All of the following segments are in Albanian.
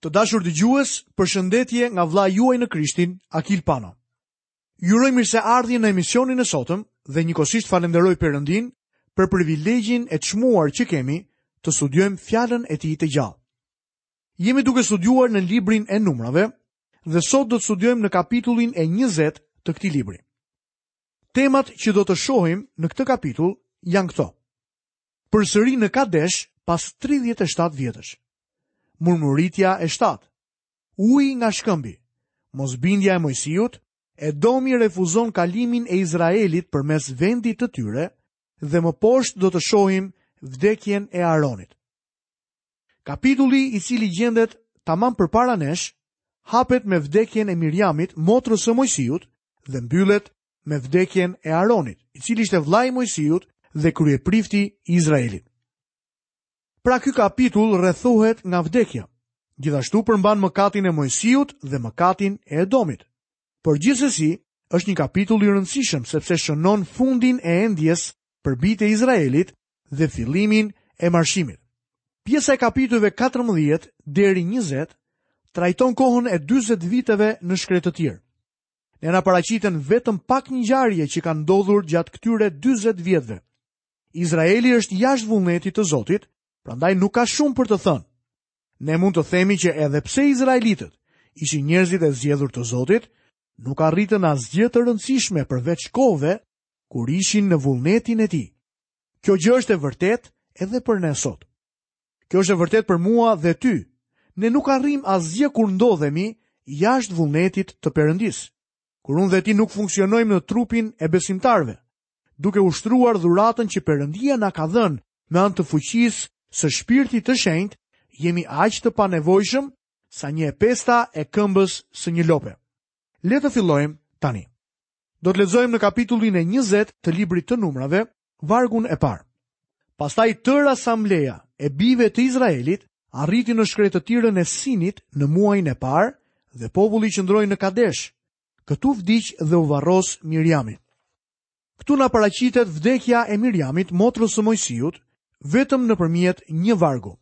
Të dashur dëgjues, përshëndetje nga vëllai juaj në Krishtin, Akil Pano. Ju uroj mirëseardhje në emisionin e sotëm dhe njëkohësisht falenderoj Perëndin për privilegjin e çmuar që kemi të studiojmë fjalën e tij të gjallë. Jemi duke studiuar në librin e numrave dhe sot do të studiojmë në kapitullin e 20 të këtij libri. Temat që do të shohim në këtë kapitull janë këto. Përsëri në kadesh pas 37 vjetësh. Murmuritja e shtatë. Uji nga shkëmbi. Mosbindja e Mojsiut, Edomi refuzon kalimin e Izraelit përmes vendit të tyre dhe më poshtë do të shohim vdekjen e Aronit. Kapitulli i cili gjendet tamam përpara nesh, hapet me vdekjen e Mirjamit, motrës së Mojsiut, dhe mbyllet me vdekjen e Aronit, i cili ishte vëllai i Mojsiut dhe kryeprifti i Izraelit. Pra ky kapitull rrethohet nga vdekja. Gjithashtu përmban mëkatin e Mojsiut dhe mëkatin e Edomit. Por gjithsesi, është një kapitull i rëndësishëm sepse shënon fundin e endjes për bijtë e Izraelit dhe fillimin e marshimit. Pjesa e kapitujve 14 deri 20 trajton kohën e 40 viteve në shkretëtirë. Ne na paraqiten vetëm pak ngjarje që kanë ndodhur gjatë këtyre 40 vjetëve. Izraeli është jashtë vullnetit të Zotit, prandaj nuk ka shumë për të thënë. Ne mund të themi që edhe pse izraelitët ishin njerëzit e zgjedhur të Zotit, nuk arritën asgjë të rëndësishme përveç kohëve kur ishin në vullnetin e tij. Kjo gjë është e vërtetë edhe për ne sot. Kjo është e vërtetë për mua dhe ty. Ne nuk arrijmë asgjë kur ndodhemi jashtë vullnetit të Perëndisë. Kur unë dhe ti nuk funksionojmë në trupin e besimtarëve, duke ushtruar dhuratën që Perëndia na ka dhënë me anë të fuqisë së Shpirtit të Shenjtë, jemi aq të panevojshëm sa një e pesta e këmbës së një lope. Le të fillojmë tani. Do të lexojmë në kapitullin e 20 të librit të Numrave, vargun e parë. Pastaj tërë asambleja e bijve të Izraelit arriti në shkretëtirën e Sinit në muajin e parë dhe populli qëndroi në Kadesh. Këtu vdiq dhe u varros Mirjami. Këtu na paraqitet vdekja e Mirjamit, motrës së Mojsiut, vetëm nëpërmjet një vargu.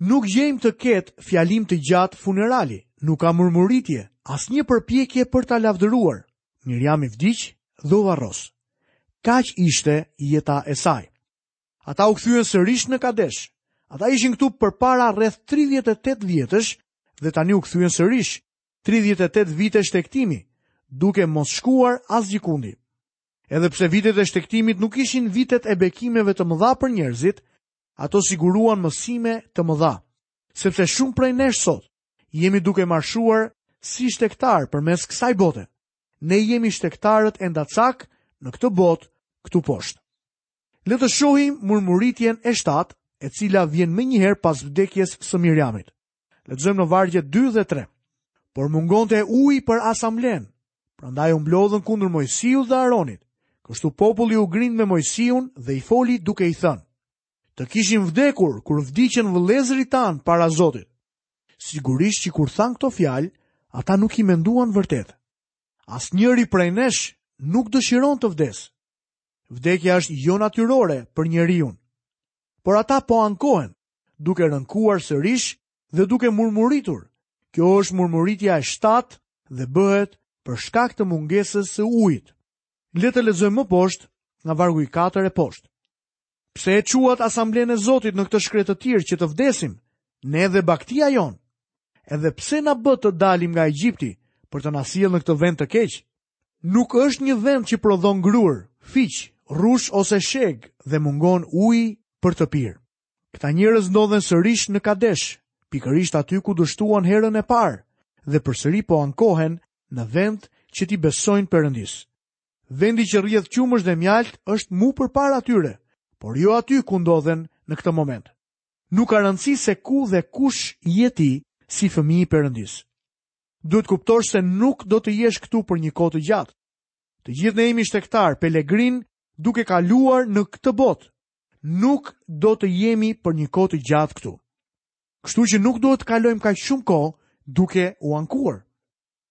Nuk gjejmë të ketë fjalim të gjatë funerali, nuk ka murmuritje, asnjë përpjekje për ta lavdëruar. Mirjami vdiq dhe u varros. Kaq ishte jeta e saj. Ata u kthyen sërish në Kadesh. Ata ishin këtu përpara rreth 38 vjetësh dhe tani u kthyen sërish 38 vite shtektimi, duke mos shkuar asgjëkundi. Edhe pse vitet e shtektimit nuk ishin vitet e bekimeve të mëdha për njerëzit, Ato siguruan mësime të mëdha, sepse shumë prej nesh sot jemi duke marshuar si shtegtarë përmes kësaj bote. Ne jemi shtegtarët e endacakë në këtë botë këtu poshtë. Le të shohim murmuritjen e shtatë, e cila vjen menjëherë pas vdekjes së Mirjamit. Lexojmë në vargjet 2 dhe 3. Por mungonte ujë për asamblenë, prandaj u mblodhën kundër Moisiut dhe Aronit. Kështu populli u grind me Moisiun dhe i foli duke i thënë: Të kishim vdekur kur vdiqën vëllezërit tanë para Zotit. Sigurisht që kur thanë këto fjalë, ata nuk i menduan vërtet. Asnjëri prej nesh nuk dëshiron të vdesë. Vdekja është jonatyrore për njeriun. por ata po ankohen, duke rënkuar sërish dhe duke murmuritur. Kjo është murmuritja e shtatë dhe bëhet për shkak të mungesës së ujit. Le të lexojmë më poshtë nga vargu i katër e poshtë. Pse e çuat asamblenë e Zotit në këtë shkretëtirë që të vdesim, ne dhe bagëtia jonë? Edhe pse na bëtë të dalim nga Egjipti për të na sjellë në këtë vend të keq, Nuk është një vend që prodhon grurë, fiq, rrush ose shegë dhe mungon ujë për të pirë. Këta njerëz ndodhen sërish në Kadesh, pikërisht aty ku dështuan herën e parë dhe përsëri po ankohen në vend që t'i besojnë Perëndisë. Vendi që rrjedh qumësht dhe mjaltë është mu përpara tyre, por jo aty ku ndodhen në këtë moment. Nuk ka rëndësi se ku dhe kush je ti si fëmijë i Perëndisë. duhet të kuptosh se nuk do të jesh këtu për një kohë të gjatë. Të gjithë ne jemi shtegtarë, pelegrinë, duke kaluar në këtë botë. Nuk do të jemi për një kohë të gjatë këtu. Kështu që nuk duhet të kalojmë kaq shumë kohë duke u ankuar.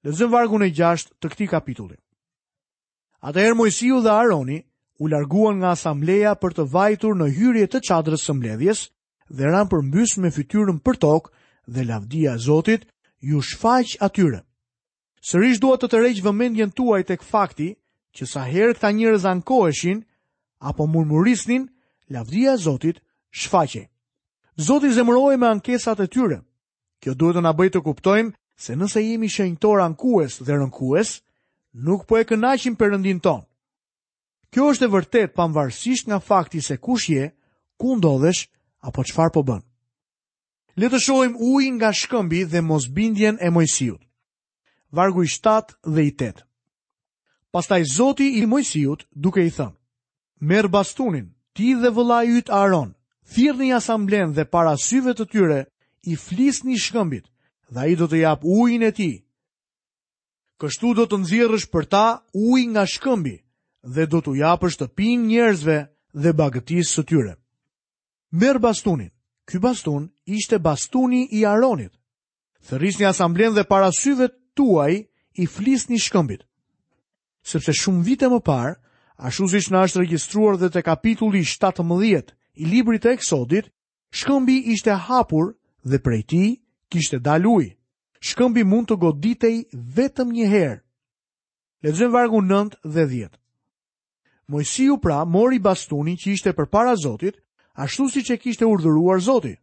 Lexojmë vargun e 6 të këtij kapitulli. Atëherë Moisiu dhe Aroni u larguan nga asambleja për të vajtur në hyrje të çadrës së mbledhjes, dhe ranë përmbys me fytyrën përtokë dhe lavdia e Zotit iu shfaq atyre. Sërish dua të tërheq vëmendjen tuaj tek fakti që sa herë këta njerëz ankoheshin apo murmurisnin, lavdia e Zotit shfaqej. Zoti zemërohej me ankesat e tyre. Kjo duhet të na bëjë të kuptojmë se nëse jemi shenjtorë ankues dhe rënkues, nuk po e kënaqim Perëndinë tonë. Kjo është e vërtetë pavarësisht nga fakti se kush je, ku ndodhesh, apo çfarë po bën. Le të shohim ujin nga shkëmbi dhe mosbindjen e Moisiut. Vargu i 7 dhe i 8 Pastaj Zoti i Moisiut duke i thënë, merr bastunin, ti dhe vëllai yt Aron, thirrni asamblenë dhe para syve të tyre i flisni shkëmbit, dhe ai do të japë ujin e tij, Kështu do të nxjerrësh për ta ujë nga shkëmbi dhe do t'u japësh të pinë njerëzve dhe bagëtisë së tyre. Merr bastunin. Ky bastun ishte bastuni i Aronit. Thërrisni asamblenë dhe para syve tuaj i flisni shkëmbit. Sepse shumë vite më parë, ashtu siç na është regjistruar dhe te kapitulli 17 i librit të Eksodit, Shkëmbi ishte hapur dhe prej tij kishte dalë ujë. Shkëmbi mund të goditej vetëm një herë. Lexojmë vargun 9 dhe 10. Mojsiu pra mori bastunin që ishte përpara Zotit, ashtu siç e kishte urdhëruar Zoti.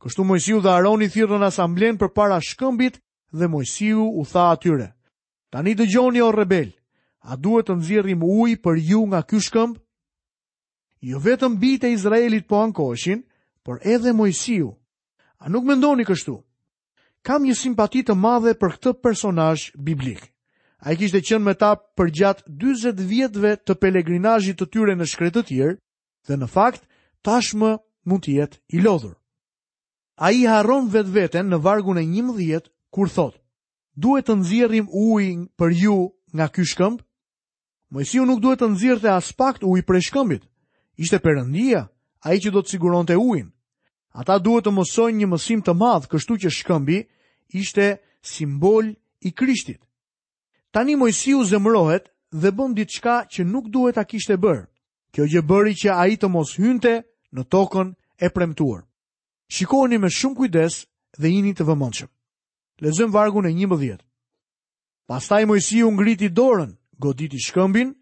Kështu Mojsiu dhe Aroni thirrën asamblenë përpara shkëmbit dhe Mojsiu u tha atyre: Tani dëgjoni o rebelë, a duhet të nxjerrim ujë për ju nga ky shkëmb? Jo vetëm bijtë e Izraelit po ankoheshin, por edhe Mojsiu. A nuk mendoni kështu? Kam një simpati të madhe për këtë personazh biblik. Ai kishte qenë me ta përgjatë 40 vjetve të pelegrinazhit të tyre në shkretëtirë dhe në fakt tashmë mund të jetë i lodhur. Ai harron vetveten në vargun e 11 kur thotë: Duhet të nxjerrim ujë për ju nga ky shkëmb Mojsiu nuk duhet të nxirrte aspak ujë prej shkëmbit. Ishte Perëndia, ai që do të siguronte ujin. Ata duhet të mësojnë një mësim të madh, kështu që shkëmbi ishte simbol i Krishtit. Tani Mojsiu zemërohet dhe bën diçka që nuk duhet ta kishte bërë. Kjo gjë bëri që ai të mos hynte në tokën e premtuar. Shikoni me shumë kujdes dhe jini të vëmendshëm. Lexojmë vargun e 11. Pastaj Mojsiu ngriti dorën, goditi shkëmbin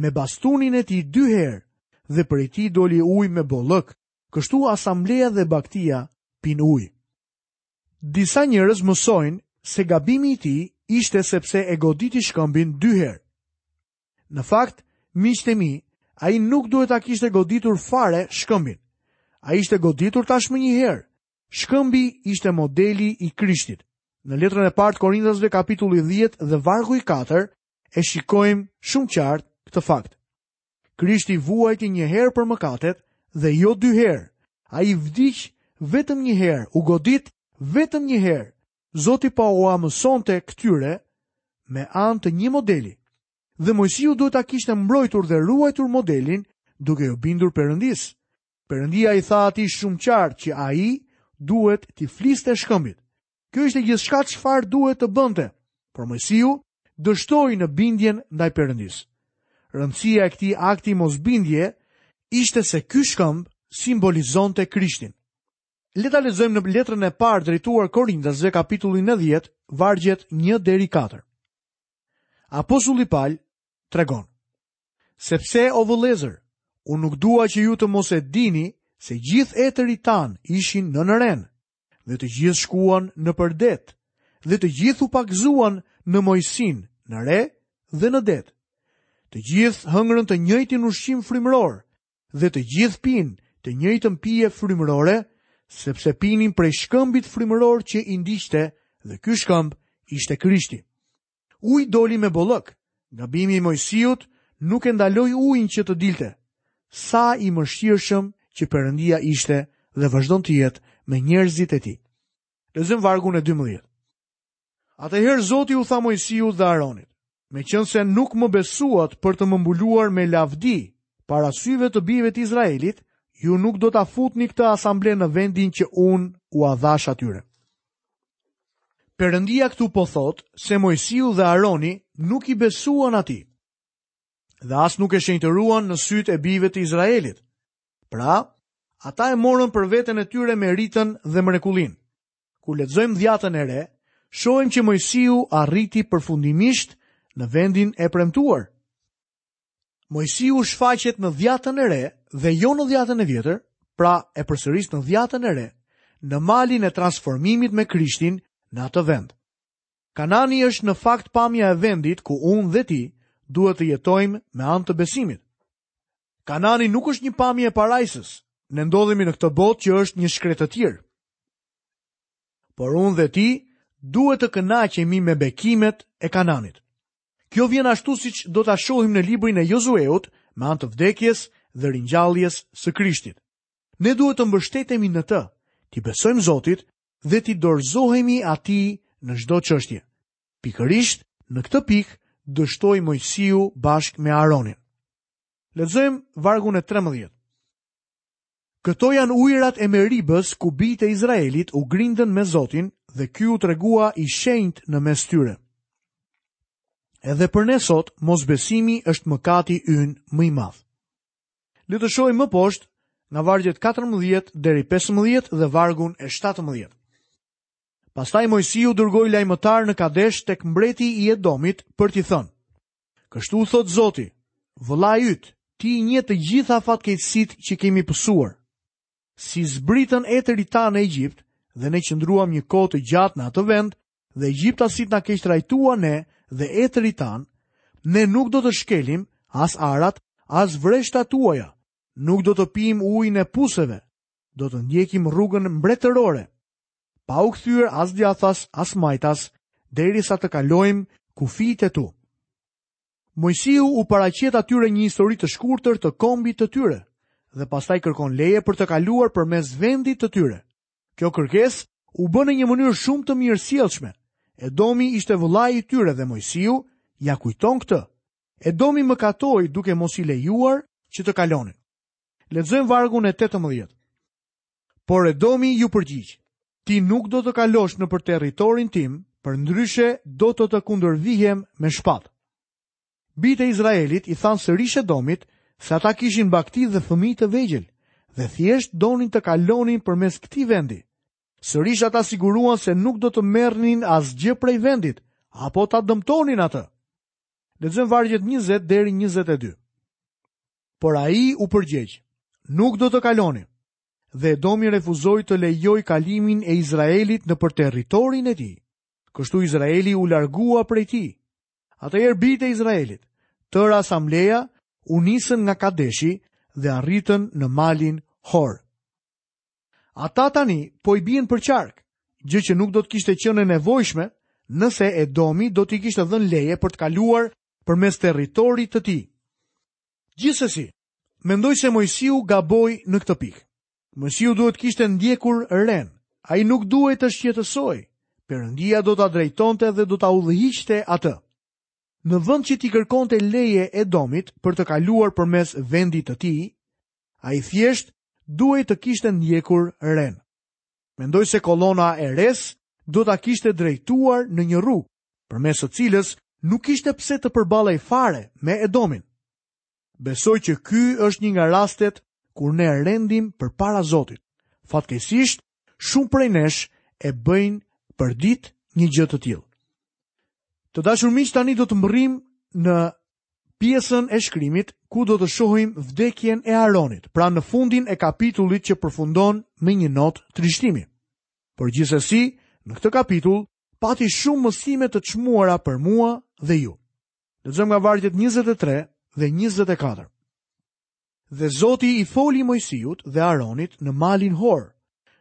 me bastunin e tij dy herë dhe prej tij doli ujë me bollëk, kështu asambleja dhe bagëtia pinë ujë. Disa njerëz mësojnë se gabimi i tij ishte sepse e goditi shkëmbin dy herë. Në fakt, miqtë e mi, ai nuk duhet ta kishte goditur fare shkëmbin. Ai ishte goditur tashmë një herë, Shkëmbi ishte modeli i Krishtit. Në letrën e parë të Korintasve kapitulli 10 dhe vargu i 4 e shikojmë shumë qartë këtë fakt. Krishti vuajti një herë për mëkatet dhe jo dy herë. Ai vdiq vetëm një herë, u godit vetëm një herë. Zoti po ua mësonte këtyre me anë të një modeli. Dhe Mojsiu duhet ta kishte mbrojtur dhe ruajtur modelin duke iu bindur Perëndisë. Perëndia i tha atij shumë qartë që ai duhet t'i fliste shkëmbit. Kjo ishte gjithçka çfarë duhet të bënte, por Mojsiu dështoi në bindjen ndaj Perëndisë. Rëndësia e këtij akti mosbindjeje ishte se ky shkëmb simbolizonte Krishtin. Le ta lexojmë në letrën e parë drejtuar Korintasve kapitullin 10, vargjet 1 deri 4. Apostulli Pal tregon: Sepse, o vëllezër, unë nuk dua që ju të mos e dini se gjithë etërit tanë ishin nën renë, dhe të gjithë shkuan nëpër det, dhe të gjithë u pagëzuan në Mojsinë, në re dhe në det. Të gjithë hëngrën të njëjtin ushqim frymëror, dhe të gjithë pinë të njëjtën pije frymërore, sepse pinin prej shkëmbit frymëror që i ndiqte dhe ky shkëmb ishte Krishti. Uji doli me bollëk. Gabimi i Mojsiut nuk e ndaloi ujin që të dilte. Sa i mëshirshëm që Perëndia ishte dhe vazhdon të jetë me njerëzit e tij. Lexojmë vargun e dymbëdhjetë. Atëherë Zoti u tha Mojsiut dhe Aronit, Meqenëse nuk më besuat për të më mbuluar me lavdi para syve të bijve të Izraelit, ju nuk do ta futni këtë asamble në vendin që unë ua dhashë atyre. Perëndia këtu po thotë se Mojsiu dhe Aroni nuk i besuan atij dhe as nuk e shenjtëruan në sytë e bijve të Izraelit. Pra, ata e morën për veten e tyre meritën dhe mrekullinë. Kur lexojmë dhjatën e re, shohim që Mojsiu arriti përfundimisht në vendin e premtuar. Mojsiu shfaqet në dhjatën e re dhe jo në dhjatën e vjetër, pra e përsëris në dhjatën e re, në malin e transformimit me Krishtin në atë vend. Kanani është në fakt pamja e vendit ku unë dhe ti duhet të jetojmë me anë të besimit. Kanani nuk është një pamje e parajsës, ne ndodhemi në këtë botë që është një shkretëtirë. Por unë dhe ti duhet të kënaqemi me bekimet e Kananit. Kjo vjen ashtu siç do ta shohim në librin e Jozueut me anë të vdekjes dhe ringjalljes së Krishtit. Ne duhet të mbështetemi në të, t'i besojmë Zotit dhe t'i dorëzohemi atij në çdo çështje. Pikërisht në këtë pikë dështoi Mojsiu bashkë me Aronin. Lexojmë vargun e 13. Këto janë ujërat e Meribës ku bijtë e Izraelit u grindën me Zotin dhe ky u tregua i shenjtë në mes tyre. Edhe për ne sot, mosbesimi është mëkati ynë më i madh. Le të shohim më poshtë nga vargjet 14 deri 15 dhe vargun e 17. Pastaj Mojsiu dërgoi lajmëtarë në Kadesh tek mbreti i Edomit për t'i thënë: Kështu thotë Zoti, vëllai yt, ti i njeh të gjitha fatkeqësitë që kemi pësuar. Si zbritën etërit tanë në Egjipt dhe ne qëndruam një kohë të gjatë në atë vend dhe egjiptasit na keqtrajtuan ne dhe etërit tanë, ne nuk do të shkelim as arat, as vreshtat tuaja, nuk do të pimë ujin e puseve, do të ndjekim rrugën mbretërore. pa u kthyer as djathas, as majtas, derisa të kalojmë kufijtë e tu. Moisiu u paraqet atyre një histori të shkurtër të kombit të tyre dhe pastaj kërkon leje për të kaluar përmes vendit të tyre. Kjo kërkesë u bë në një mënyrë shumë të mirësjellshme. Edomi ishte vëllai i tyre dhe Moisiu ia kujton këtë. Edomi mëkatoi duke mos i lejuar që të kalonin. Lexojmë vargun e 18. Por Edomi iu përgjigj, ti nuk do të kalosh nëpër territorin tim, përndryshe do të të kundërvihem me shpatë. Bijtë e Izraelit i thanë sërish Edomit se ata kishin bagëti dhe fëmijë të vegjël dhe thjesht donin të kalonin përmes këtij vendi. Sërish ata siguruan se nuk do të merrnin asgjë prej vendit, apo ta dëmtonin atë. Lexojmë vargjet 20 deri 22. Por ai u përgjigj, nuk do të kaloni, dhe Edomi refuzoi të lejojë kalimin e Izraelit nëpër territorin e tij. Kështu Izraeli u largua prej tij. Atëherë bijtë e Izraelit, tërë asambleja, u nisën nga Kadeshi dhe arritën në malin Hor. Ata tani po i bien përqark, gjë që nuk do të kishte qenë e nevojshme nëse Edomi do t'i kishte dhënë leje për të kaluar përmes territorit të tij. Gjithsesi, mendoj se Moisiu gaboi në këtë pikë. Moisiu duhet të kishte ndjekur renë. Ai nuk duhej të shqetësohej. Perëndia do ta drejtonte dhe do ta udhëhiqte atë. Në vend që t'i kërkonte leje Edomit për të kaluar përmes vendit të tij, ai thjesht duhej të kishte ndjekur renë. Mendoj se kolona e resë do ta kishte drejtuar në një rrugë, përmes së cilës nuk kishte pse të përballej fare me Edomin. Besoj që ky është një nga rastet kur ne rendim përpara Zotit. Fatkeqësisht, shumë prej nesh e bëjnë përditë një gjë të tillë. Të dashur miq tani do të mbërrijmë në pjesën e shkrimit ku do të shohim vdekjen e Aronit, pra në fundin e kapitullit që përfundon me një notë trishtimi. Por gjithsesi, në këtë kapitull pati shumë mësime të çmuara për mua dhe ju. Lexojmë nga vargjet 23 dhe 24. Dhe Zoti i foli Moisiut dhe Aronit në malin Hor,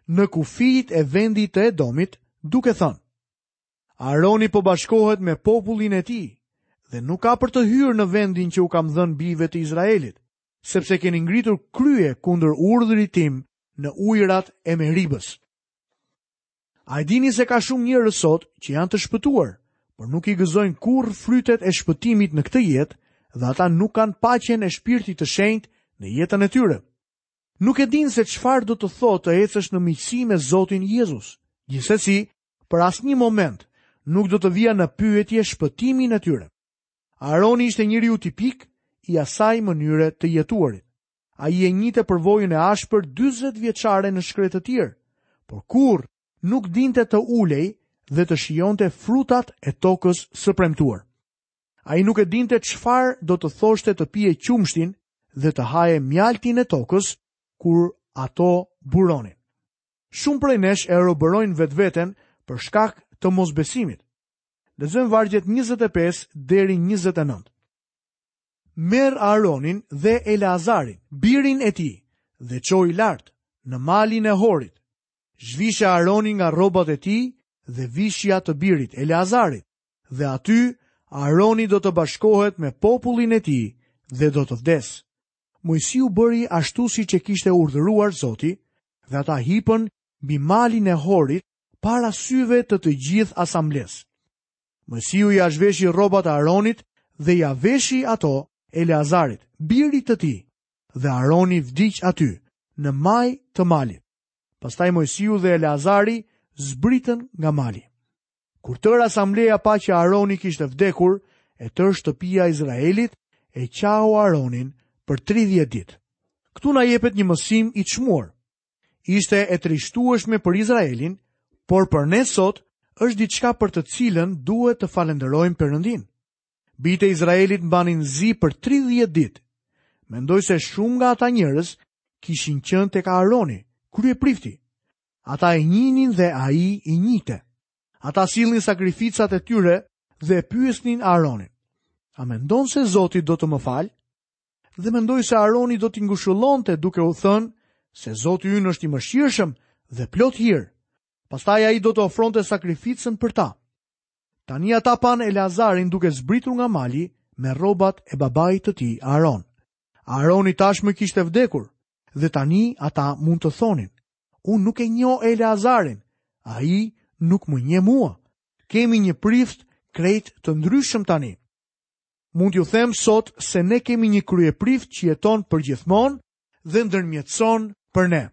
në kufijt e vendit të Edomit, duke thënë: Aroni po bashkohet me popullin e tij dhe nuk ka për të hyrë në vendin që u kam dhënë bijve të Izraelit, sepse keni ngritur krye kundër urdhrit tim në ujërat e Meribës. A e dini se ka shumë njerëz sot që janë të shpëtuar, por nuk i gëzojnë kurrë frytet e shpëtimit në këtë jetë dhe ata nuk kanë paqen e shpirtit të shenjtë në jetën e tyre. Nuk e dinë se çfarë do të thotë të ecësh në miqësi me Zotin Jezus. Gjithsesi, për asnjë moment nuk do të vija në pyetje shpëtimin e tyre. Aroni ishte njeriu tipik i asaj mënyre të jetuarit. Ai e njihte përvojën e ashpër 40 vjeçare në shkretëtirë, por kurrë nuk dinte të ulej dhe të shijonte frutat e tokës së premtuar. Ai nuk e dinte çfarë do të thoshte të pije qumështin dhe të haje mjaltin e tokës kur ato buronin. Shumë prej nesh e robërojnë vetveten për shkak të mosbesimit. Lexojmë vargjet 25 deri 29. Merr Aronin dhe Eleazarin, birin e tij, dhe çoji lart, në malin e Horit. Zhvishe Aronin nga rrobat e tij dhe vishja të birit, Eleazarit, dhe aty Aroni do të bashkohet me popullin e tij dhe do të vdesë. Moisiu bëri ashtu siç e kishte urdhëruar Zoti, dhe ata hipën mbi malin e Horit para syve të të gjithë asamblesë. Moisiu ia zhveshi rrobat Aronit dhe ia veshi ato Eleazarit, birit të tij, dhe Aroni vdiq aty, në majë të malit. Pastaj Moisiu dhe Eleazari zbritën nga mali. Kur tërë asambleja pa që Aroni kishte vdekur, e tërë shtëpia e Izraelit e qau Aronin për 30 ditë. Këtu na jepet një mësim i çmuar. Ishte e trishtueshme për Izraelin, por për ne sot është diçka për të cilën duhet të falënderojmë Perëndinë. Bijtë e Izraelit mbanin zi për 30 ditë. Mendoj se shumë nga ata njerëz kishin qenë tek Aroni, kryeprifti. Ata e njihnin dhe ai i njihte. Ata sillnin sakrificat e tyre dhe e pyesnin Aronin. A mendon se Zoti do të më falë? dhe mendoj se Aroni do t'i ngushëllonte duke u thënë se Zoti ynë është i mëshirshëm dhe plot hir. Pastaj ai do të ofronte sakrificën për ta. Tani ata panë Eleazarin duke zbritur nga mali me rrobat e babait të tij Aron. Aroni tashmë kishte vdekur dhe tani ata mund të thonin: Unë nuk e njoh Eleazarin, ai nuk më njeh mua. Kemi një prift krejt të ndryshëm tani. Mund t'ju them sot se ne kemi një kryeprift që jeton përgjithmonë dhe ndërmjetëson për ne.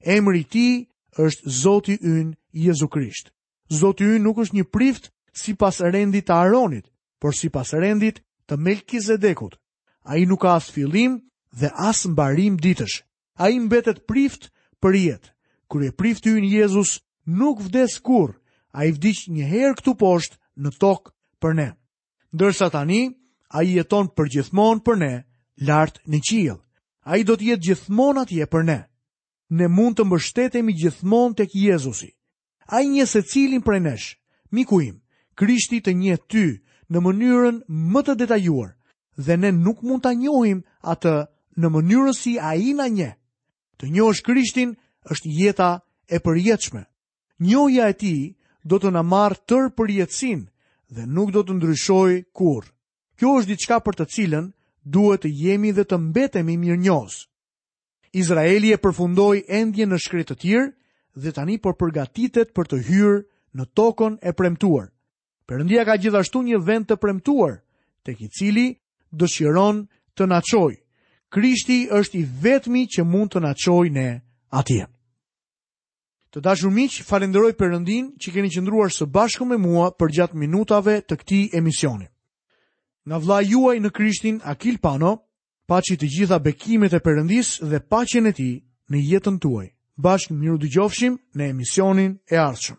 Emri i tij është Zoti ynë Jezu Krisht. Zoti ynë nuk është një prift sipas rendit të Aronit, por sipas rendit të Melkizedekut. Ai nuk ka as fillim dhe as mbarim ditësh. Ai mbetet prift përjetë. Kryeprifti ynë Jezus nuk vdes kurrë, ai vdiq një herë këtu poshtë në tokë për ne. Ndërsa tani, ai jeton përgjithmonë për ne, lart në qiell. Ai do të jetë gjithmonë atje për ne. Ne mund të mbështetemi gjithmonë tek Jezusi. Ai njeh secilin prej nesh, miku im, Krishti të njeh ty në mënyrën më të detajuar, dhe ne nuk mund ta njohim atë në mënyrën si ai na njeh. Të njohësh Krishtin është jeta e përjetshme. Njohja e tij do të na marrë tërë përjetësinë dhe nuk do të ndryshojë kurrë. Kjo është diçka për të cilën duhet të jemi dhe të mbetemi mirënjohës. Izraeli e përfundoi endjen në shkretëtirë dhe tani po përgatitet për të hyrë në tokën e premtuar. Perëndia ka gjithashtu një vend të premtuar, tek i cili dëshiron të na çojë. Krishti është i vetmi që mund të na çojë ne atje. Të dashur miq, falënderoj Perëndinë që keni qëndruar së bashku me mua përgjatë minutave të këtij emisioni. Nga vëllai juaj në Krishtin Akil Pano, paçi të gjitha bekimet e Perëndisë dhe paqen e tij në jetën tuaj. Bashkë mirudëgjofshim në emisionin e ardhshëm.